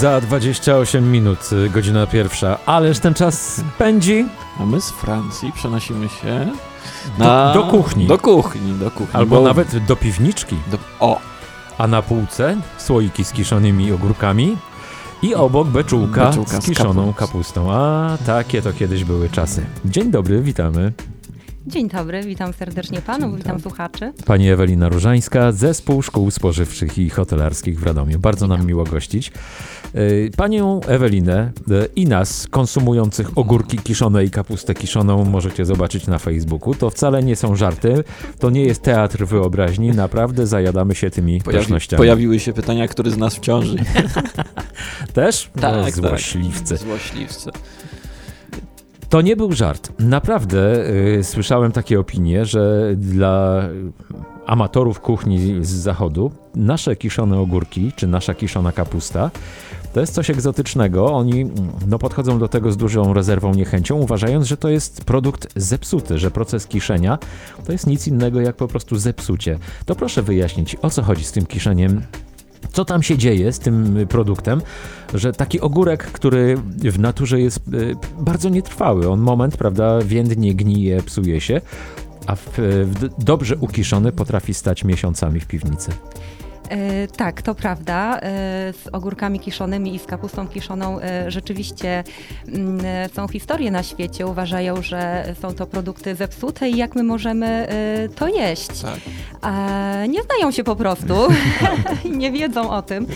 Za 28 minut, y, godzina pierwsza. Ależ ten czas pędzi. A my z Francji przenosimy się na... do kuchni. Do kuchni, do kuchni. Albo bo- nawet do piwniczki. Do... O, A na półce słoiki z kiszonymi ogórkami. I obok beczułka, Beczułka z kiszoną kapustą. A takie to kiedyś były czasy. Dzień dobry, witamy. Dzień dobry, witam serdecznie panów, witam słuchaczy. Pani Ewelina Różańska, Zespół Szkół Spożywczych i Hotelarskich w Radomiu. Bardzo nam miło gościć. Y, Panią Ewelinę y, i nas, konsumujących ogórki kiszone i kapustę kiszoną, możecie zobaczyć na Facebooku. To wcale nie są żarty, to nie jest teatr wyobraźni, naprawdę zajadamy się tymi pojawi... pysznościami. pojawiły się pytania, który z nas w ciąży. Też? Tak, No, tak. Złośliwcy. To nie był żart. Naprawdę y, słyszałem takie opinie, że dla amatorów kuchni z zachodu nasze kiszone ogórki czy nasza kiszona kapusta to jest coś egzotycznego. Oni mm, no, podchodzą do tego z dużą rezerwą, niechęcią, uważając, że to jest produkt zepsuty, że proces kiszenia to jest nic innego jak po prostu zepsucie. To proszę wyjaśnić, o co chodzi z tym kiszeniem co tam się dzieje z tym y, produktem, że taki ogórek, który w naturze jest y, bardzo nietrwały, on moment, prawda, więdnie, gnije, psuje się, a w, w d- dobrze ukiszony potrafi stać miesiącami w piwnicy. E, tak, to prawda. E, z ogórkami kiszonymi i z kapustą kiszoną e, rzeczywiście mm, są historie na świecie. Uważają, że są to produkty zepsute i jak my możemy e, to jeść. Tak. Nie znają się po prostu nie wiedzą o tym,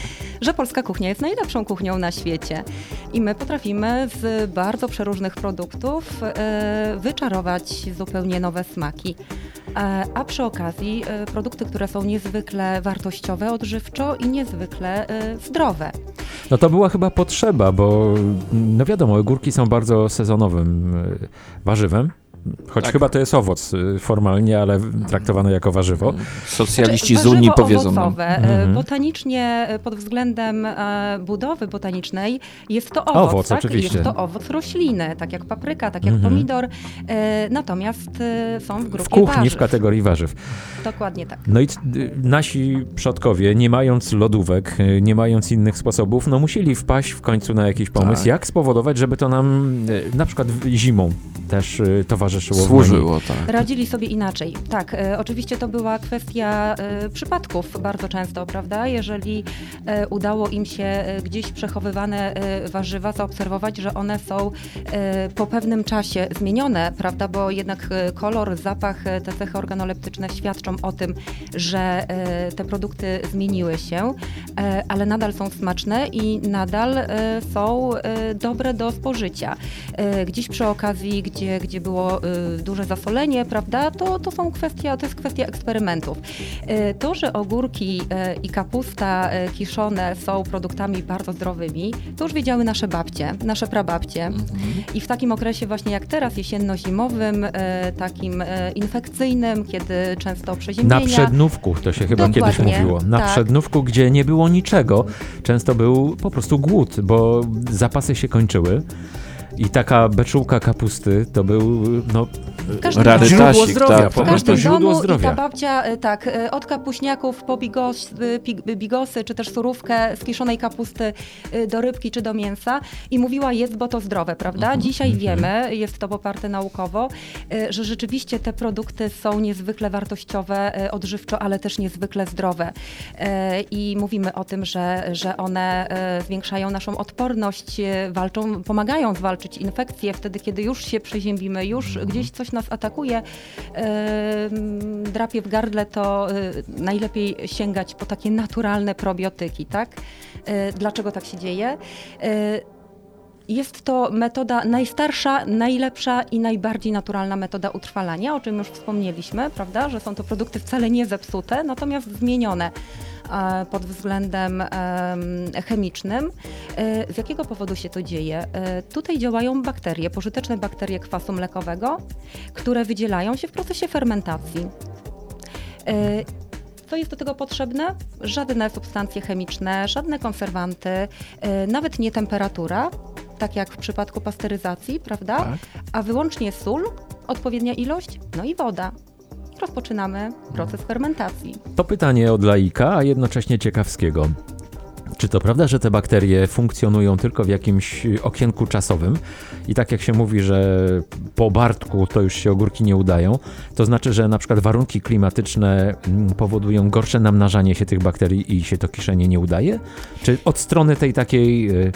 że polska kuchnia jest najlepszą kuchnią na świecie. I my potrafimy z bardzo przeróżnych produktów e, wyczarować zupełnie nowe smaki. E, A przy okazji e, produkty, które są niezwykle wartościowe odżywczo i niezwykle e, zdrowe. No to była chyba potrzeba, bo no wiadomo, ogórki są bardzo sezonowym warzywem. Choć Tak. chyba to jest owoc y, formalnie, ale traktowane jako warzywo. Socjaliści z Warzywo Unii powiedzą nam. owocowe. E, Mhm. Botanicznie, e, pod względem budowy botanicznej jest to owoc, Owoc, tak? oczywiście. Jest to owoc rośliny, tak jak papryka, tak jak Mhm. pomidor, natomiast są w grupie W kuchni, warzyw. w kategorii warzyw. Dokładnie tak. No i y, nasi przodkowie, nie mając lodówek, y, nie mając innych sposobów, no musieli wpaść w końcu na jakiś pomysł, Tak. jak spowodować, żeby to nam y, na przykład zimą też y, towarzyszyło. Służyło, tak. Radzili sobie inaczej. Tak, e, oczywiście to była kwestia e, przypadków bardzo często, prawda? Jeżeli e, udało im się e, gdzieś przechowywane e, warzywa zaobserwować, że one są e, po pewnym czasie zmienione, prawda? Bo jednak e, kolor, zapach, e, te cechy organoleptyczne świadczą o tym, że e, te produkty zmieniły się, e, ale nadal są smaczne i nadal e, są e, dobre do spożycia. E, Gdzieś przy okazji, gdzie, gdzie było e, duże zasolenie, prawda, to, to są kwestia, to jest kwestia eksperymentów. E, To, że ogórki e, i kapusta kiszone są produktami bardzo zdrowymi, to już wiedziały nasze babcie, nasze prababcie. Mhm. I w takim okresie właśnie jak teraz, jesienno-zimowym, takim infekcyjnym, kiedy często Na przeziębienia... przednówku, to się chyba kiedyś Dokładnie, mówiło. Na tak. przednówku, gdzie nie było niczego, często był po prostu głód, bo zapasy się kończyły. I taka beczułka kapusty to był no, W każdym Rarytasik, źródło zdrowia, tak, po W tak. prostu każdym źródło domu i zdrowia. ta babcia, e, tak, e, od kapuśniaków po bigos, e, pi- bigosy, czy też surówkę z kiszonej kapusty e, do rybki czy do mięsa i mówiła jest, bo to zdrowe, prawda? Mhm. Dzisiaj wiemy, jest to poparte naukowo, e, że rzeczywiście te produkty są niezwykle wartościowe odżywczo, ale też niezwykle zdrowe. I mówimy o tym, że, że one zwiększają naszą odporność, walczą, pomagają zwalczyć infekcje wtedy, kiedy już się przeziębimy, już gdzieś coś nas atakuje, e, drapie w gardle, to e, najlepiej sięgać po takie naturalne probiotyki, tak? E, Dlaczego tak się dzieje? Jest to metoda najstarsza, najlepsza i najbardziej naturalna metoda utrwalania, o czym już wspomnieliśmy, prawda? Że są to produkty wcale nie zepsute, natomiast zmienione e, pod względem em, chemicznym. E, Z jakiego powodu się to dzieje? E, Tutaj działają bakterie, pożyteczne bakterie kwasu mlekowego, które wydzielają się w procesie fermentacji. Co jest do tego potrzebne? Żadne substancje chemiczne, żadne konserwanty, nawet nie temperatura, tak jak w przypadku pasteryzacji, prawda? Tak. A wyłącznie sól, odpowiednia ilość, no i woda. Rozpoczynamy proces fermentacji. To pytanie od laika, a jednocześnie ciekawskiego. Czy to prawda, że te bakterie funkcjonują tylko w jakimś okienku czasowym i tak jak się mówi, że po Bartku to już się ogórki nie udają, to znaczy, że na przykład warunki klimatyczne mm, powodują gorsze namnażanie się tych bakterii i się to kiszenie nie udaje? Czy od strony tej takiej y,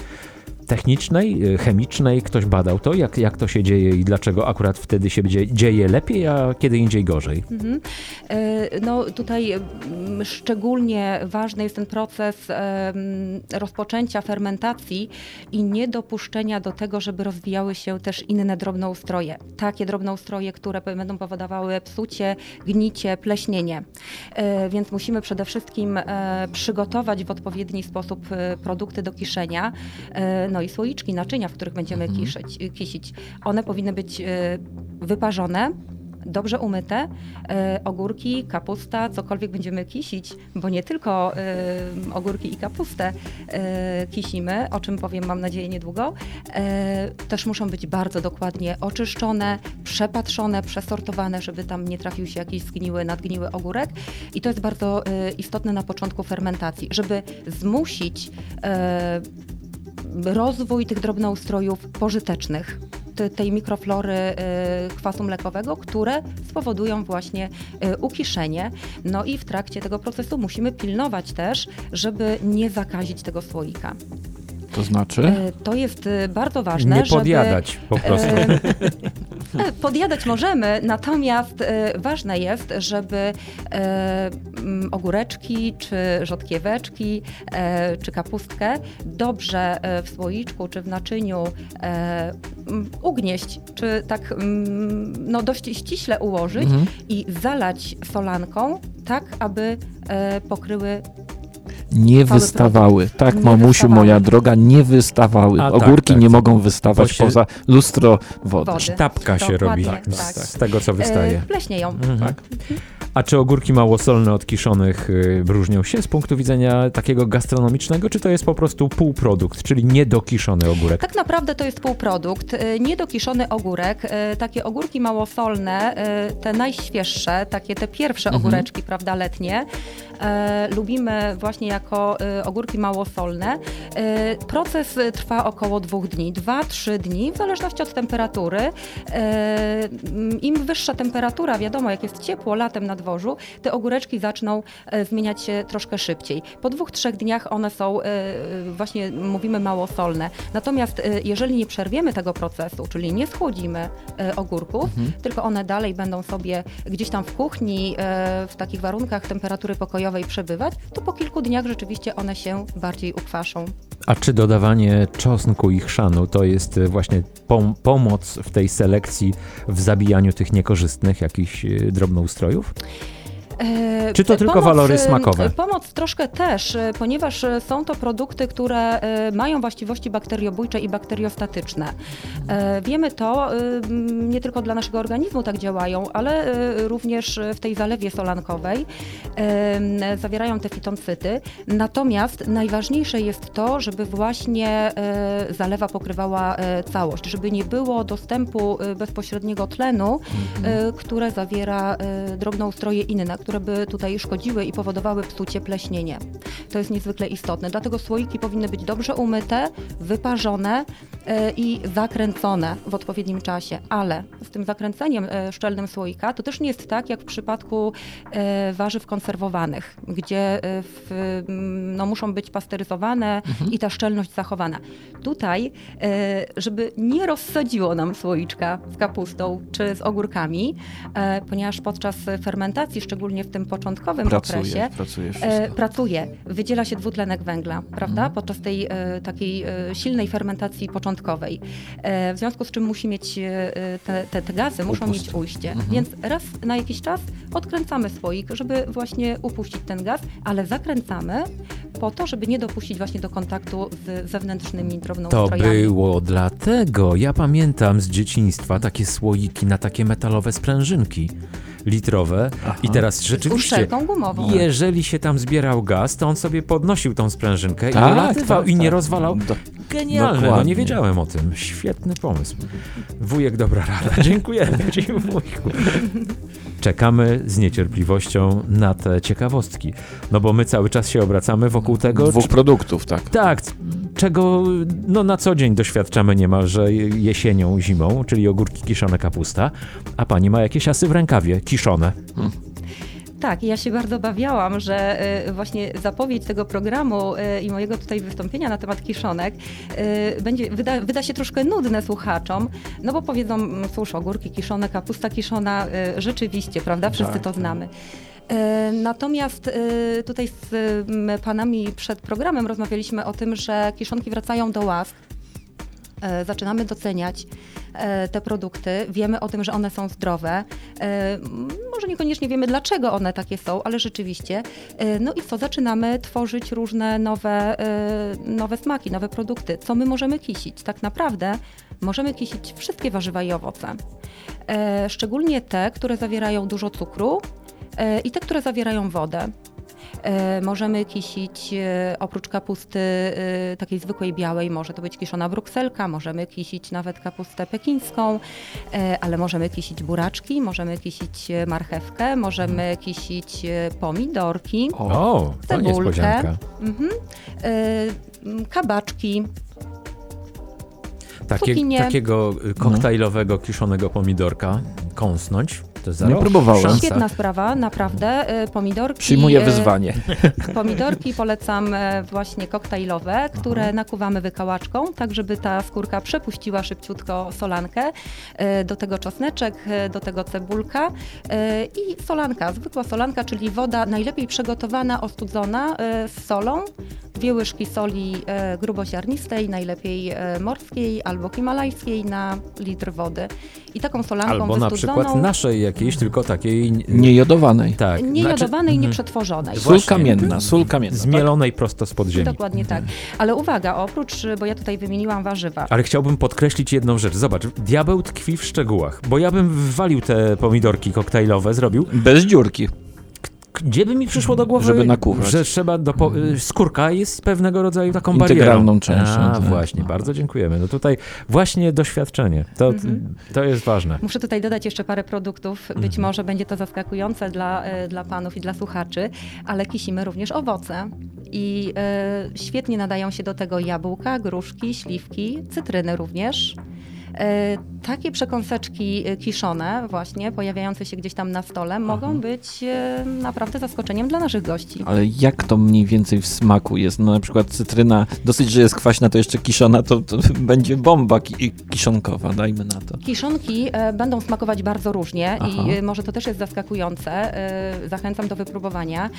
technicznej, y, chemicznej ktoś badał to, jak, jak to się dzieje i dlaczego akurat wtedy się dzieje, lepiej, a kiedy indziej gorzej? Mhm. E, No tutaj mm, szczególnie ważny jest ten proces rozpoczęcia fermentacji i niedopuszczenia do tego, żeby rozwijały się też inne drobnoustroje. Takie drobnoustroje, które będą powodowały psucie, gnicie, pleśnienie. E, Więc musimy przede wszystkim e, przygotować w odpowiedni sposób e, produkty do kiszenia. No i słoiczki, naczynia, w których będziemy kiszyć, kisić. One powinny być e, wyparzone, dobrze umyte, e, ogórki, kapusta, cokolwiek będziemy kisić, bo nie tylko e, ogórki i kapustę e, kisimy, o czym powiem mam nadzieję niedługo, e, też muszą być bardzo dokładnie oczyszczone, przepatrzone, przesortowane, żeby tam nie trafił się jakiś zgniły, nadgniły ogórek. I to jest bardzo istotne na początku fermentacji, żeby zmusić rozwój tych drobnoustrojów pożytecznych, te- tej mikroflory y, kwasu mlekowego, które spowodują właśnie y, ukiszenie. No i w trakcie tego procesu musimy pilnować też, żeby nie zakazić tego słoika. To znaczy? Y, To jest y, bardzo ważne, nie żeby... podjadać po prostu. E, e, Podjadać możemy, natomiast e, ważne jest, żeby e, ogóreczki, czy rzodkieweczki, e, czy kapustkę dobrze e, w słoiczku, czy w naczyniu e, ugnieść, czy tak no, dość ściśle ułożyć Mhm. i zalać solanką, tak aby e, pokryły Nie Cały wystawały. Tak, Nie mamusiu wystawały. moja droga, nie wystawały. A, tak, Ogórki tak. nie mogą wystawać się- poza lustro wody. Wody. Sztabka się Dokładnie, robi tak. z, z tego, co wystaje. e, pleśnieją. Mhm. Tak. A czy ogórki małosolne od kiszonych y, różnią się z punktu widzenia takiego gastronomicznego, czy to jest po prostu półprodukt, czyli niedokiszony ogórek? Tak naprawdę to jest półprodukt, y, niedokiszony ogórek. y, Takie ogórki małosolne, te najświeższe, takie te pierwsze Mhm. ogóreczki, prawda, letnie, e, lubimy właśnie jako y, ogórki małosolne. E, Proces y, trwa około dwóch dni, dwa, trzy dni, w zależności od temperatury. E, m, Im wyższa temperatura, wiadomo, jak jest ciepło latem na dworzu, te ogóreczki zaczną e, zmieniać się troszkę szybciej. Po dwóch, trzech dniach one są e, e, właśnie, mówimy, małosolne. Natomiast e, jeżeli nie przerwiemy tego procesu, czyli nie schłodzimy e, ogórków, tylko one dalej będą sobie gdzieś tam w kuchni, e, w takich warunkach temperatury przebywać, to po kilku dniach rzeczywiście one się bardziej ukwaszą. A czy dodawanie czosnku i chrzanu to jest właśnie pom- pomoc w tej selekcji, w zabijaniu tych niekorzystnych jakichś y, drobnoustrojów? E, Czy to tylko walory e, smakowe? Pomoc troszkę też, e, ponieważ są to produkty, które mają właściwości bakteriobójcze i bakteriostatyczne. Wiemy to, nie tylko dla naszego organizmu tak działają, ale również w tej zalewie solankowej zawierają te fitoncyty. Natomiast najważniejsze jest to, żeby właśnie zalewa pokrywała całość, żeby nie było dostępu bezpośredniego tlenu, e, które zawiera drobnoustroje inne, które by tutaj szkodziły i powodowały psucie, pleśnienie. To jest niezwykle istotne. Dlatego słoiki powinny być dobrze umyte, wyparzone e, i zakręcone w odpowiednim czasie. Ale z tym zakręceniem e, szczelnym słoika to też nie jest tak, jak w przypadku e, warzyw konserwowanych, gdzie w, mm, no, muszą być pasteryzowane i ta szczelność zachowana. Tutaj, żeby nie rozsadziło nam słoiczka z kapustą czy z ogórkami, ponieważ podczas fermentacji, szczególnie w tym początkowym Pracuje, okresie, pracuje e, pracuje, wydziela się dwutlenek węgla, prawda, podczas tej e, takiej e, silnej fermentacji początkowej. E, w związku z czym musi mieć e, te, te, te gazy, muszą Upust. mieć ujście. Więc raz na jakiś czas odkręcamy słoik, żeby właśnie upuścić ten gaz, ale zakręcamy po to, żeby nie dopuścić właśnie do kontaktu z zewnętrznymi To drobnoustrojami. było dlatego. Ja pamiętam z dzieciństwa takie słoiki na takie metalowe sprężynki litrowe i teraz rzeczywiście... gumową. Jeżeli się tam zbierał gaz, to on sobie podnosił tą sprężynkę i Tak, ulatywał tak, i nie tak. rozwalał. Do- genialne, no nie wiedziałem o tym. Świetny pomysł. Wujek, dobra rada. Dziękujemy ci, wujku. Czekamy z niecierpliwością na te ciekawostki, no bo my cały czas się obracamy wokół tego, Dwóch produktów, tak. tak, czego no, na co dzień doświadczamy niemalże jesienią, zimą, czyli ogórki kiszone kapusta, a pani ma jakieś asy w rękawie, kiszone. Tak, i ja się bardzo bawiałam, że y, właśnie zapowiedź tego programu y, i mojego tutaj wystąpienia na temat kiszonek y, będzie, wyda, wyda się troszkę nudne słuchaczom, no bo powiedzą, mm, cóż, ogórki kiszone, kapusta kiszona, rzeczywiście, prawda, wszyscy Tak, to tak. znamy. Y, Natomiast y, tutaj z panami przed programem rozmawialiśmy o tym, że kiszonki wracają do łask. E, zaczynamy doceniać e, te produkty, wiemy o tym, że one są zdrowe. E, Może niekoniecznie wiemy, dlaczego one takie są, ale rzeczywiście. E, No i co, zaczynamy tworzyć różne nowe, e, nowe smaki, nowe produkty. Co my możemy kisić? Tak naprawdę możemy kisić wszystkie warzywa i owoce. E, Szczególnie te, które zawierają dużo cukru e, i te, które zawierają wodę. E, Możemy kisić e, oprócz kapusty e, takiej zwykłej białej, może to być kiszona brukselka, możemy kisić nawet kapustę pekińską, e, ale możemy kisić buraczki, możemy kisić e, marchewkę, możemy kisić e, pomidorki, O, Cebulkę. mhm, e, kabaczki. Takie, takiego y, koktajlowego kiszonego pomidorka kąsnąć. To za Nie próbowałem. szansa. Świetna sprawa, naprawdę. E, Pomidorki. Przyjmuję e, wyzwanie. Pomidorki polecam e, właśnie koktajlowe, które nakuwamy wykałaczką, tak żeby ta skórka przepuściła szybciutko solankę. Do tego czosneczek, do tego cebulka i solanka, zwykła solanka, czyli woda najlepiej przygotowana, ostudzona z solą. Dwie łyżki soli e, gruboziarnistej, najlepiej e, morskiej albo himalajskiej na litr wody. I taką solanką Albo na przykład naszej jakiejś, tylko takiej... Niejodowanej. Tak. nie znaczy, jodowanej, nie mhm, przetworzonej. Sól kamienna, sól kamienna. tak? Zmielonej prosto spod ziemi. Dokładnie tak. Ale uwaga, oprócz, bo ja tutaj wymieniłam warzywa. Ale chciałbym podkreślić jedną rzecz. Zobacz, diabeł tkwi w szczegółach, bo ja bym wwalił te pomidorki koktajlowe, zrobił. Bez dziurki. Gdzie by mi przyszło do głowy, Żeby nakuwać. że trzeba do po... y, skórka jest pewnego rodzaju taką barierą. Integralną częścią, A, tak. właśnie, bardzo dziękujemy. No tutaj właśnie doświadczenie, to, Mhm. to jest ważne. Muszę tutaj dodać jeszcze parę produktów. Być może będzie to zaskakujące dla, e, dla panów i dla słuchaczy, ale kisimy również owoce. I e, świetnie nadają się do tego jabłka, gruszki, śliwki, cytryny również. E, takie przekąseczki e, kiszone, właśnie pojawiające się gdzieś tam na stole, mogą być e, naprawdę zaskoczeniem dla naszych gości. Ale jak to mniej więcej w smaku jest? No na przykład cytryna, dosyć, że jest kwaśna, to jeszcze kiszona, to, to będzie bomba ki kiszonkowa, dajmy na to. Kiszonki będą smakować bardzo różnie Aha. i może to też jest zaskakujące. Zachęcam do wypróbowania,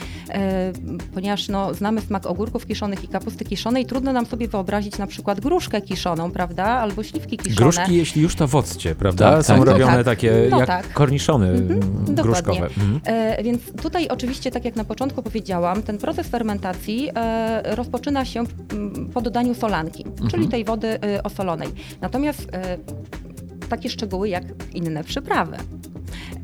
ponieważ no, znamy smak ogórków kiszonych i kapusty kiszonej. Trudno nam sobie wyobrazić na przykład gruszkę kiszoną, prawda? Albo śliwki kiszone. Jeśli już to w occie, prawda? Tak, Są tak, robione tak. takie No jak tak. korniszony Mhm, dokładnie. gruszkowe. Mhm. E, więc tutaj oczywiście, tak jak na początku powiedziałam, ten proces fermentacji e, rozpoczyna się mm, po dodaniu solanki, czyli tej wody e, osolonej. Natomiast e, takie szczegóły jak inne przyprawy.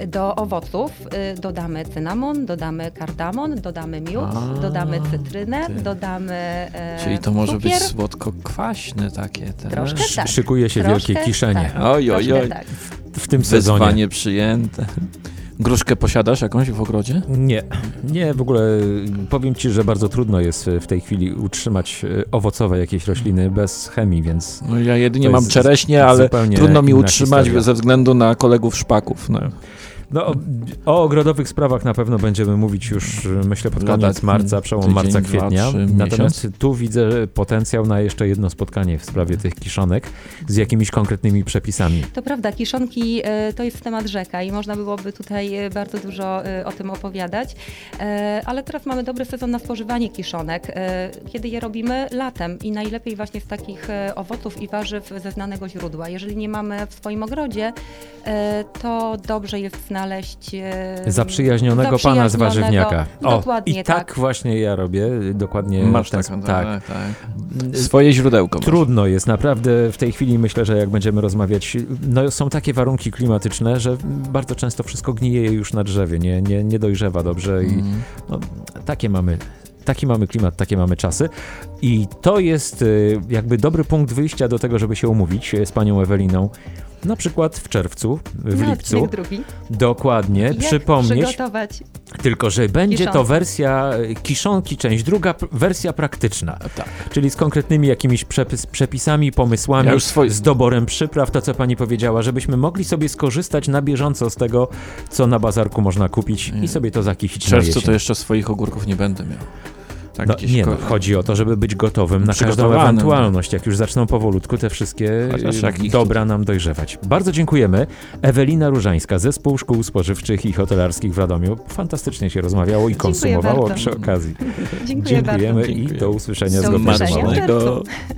Do owoców e, dodamy cynamon, dodamy kardamon, dodamy miód, A, dodamy cytrynę, ty. dodamy e, Czyli to może cukier. być słodko-kwaśne takie. Te. Troszkę Sz- tak. Szykuje się Troszkę wielkie kiszenie tak. Oj, oj, oj. tak. w tym sezonie. Wyzwanie przyjęte. Gruszkę posiadasz jakąś w ogrodzie? Nie, nie, w ogóle powiem Ci, że bardzo trudno jest w tej chwili utrzymać owocowe jakieś rośliny bez chemii, więc No ja jedynie mam czereśnie, ale zupełnie trudno mi utrzymać historia. ze względu na kolegów szpaków. No. No, o, o ogrodowych sprawach na pewno będziemy mówić już, e, myślę, pod Lada koniec marca, przełom tydzień, marca, dwa, kwietnia. trzy, Natomiast tu widzę potencjał na jeszcze jedno spotkanie w sprawie tych kiszonek z jakimiś konkretnymi przepisami. To prawda, kiszonki e, to jest temat rzeka i można byłoby tutaj e, bardzo dużo o tym opowiadać, ale teraz mamy dobry sezon na spożywanie kiszonek, kiedy je robimy latem i najlepiej właśnie z takich owoców i warzyw ze znanego źródła. Jeżeli nie mamy w swoim ogrodzie, to dobrze jest znaleźć e, Zaprzyjaźnionego pana z warzywniaka. O, Dokładnie i tak, tak. właśnie ja robię, dokładnie Masz ten tak. tak, tak. Swoje źródełko. masz. Trudno jest, naprawdę w tej chwili myślę, że jak będziemy rozmawiać, no są takie warunki klimatyczne, że bardzo często wszystko gnije już na drzewie, nie, nie, nie dojrzewa dobrze i Mm. no, takie mamy taki mamy klimat, takie mamy czasy. I to jest y, jakby dobry punkt wyjścia do tego, żeby się umówić y, z panią Eweliną. Na przykład w czerwcu, w Na lipcu. drugi. Dokładnie, Jak przypomnieć. przygotować Tylko, że będzie to Kiszonkę. wersja kiszonki, część druga, wersja praktyczna. Tak. Czyli z konkretnymi jakimiś przepis, przepisami, pomysłami, Ja już swoje- z doborem przypraw, to co pani powiedziała, żebyśmy mogli sobie skorzystać na bieżąco z tego, co na bazarku można kupić Nie. i sobie to zakisić W czerwcu na to jeszcze swoich ogórków nie będę miał. Tak, No, nie, no, chodzi o to, żeby być gotowym na każdą ewentualność, jak już zaczną powolutku te wszystkie dobra nam dojrzewać. Bardzo dziękujemy. Ewelina Różańska, Zespół Szkół Spożywczych i Hotelarskich w Radomiu. Fantastycznie się rozmawiało i konsumowało przy okazji. Dziękuję Dziękujemy bardzo. i do usłyszenia Do z usłyszenia.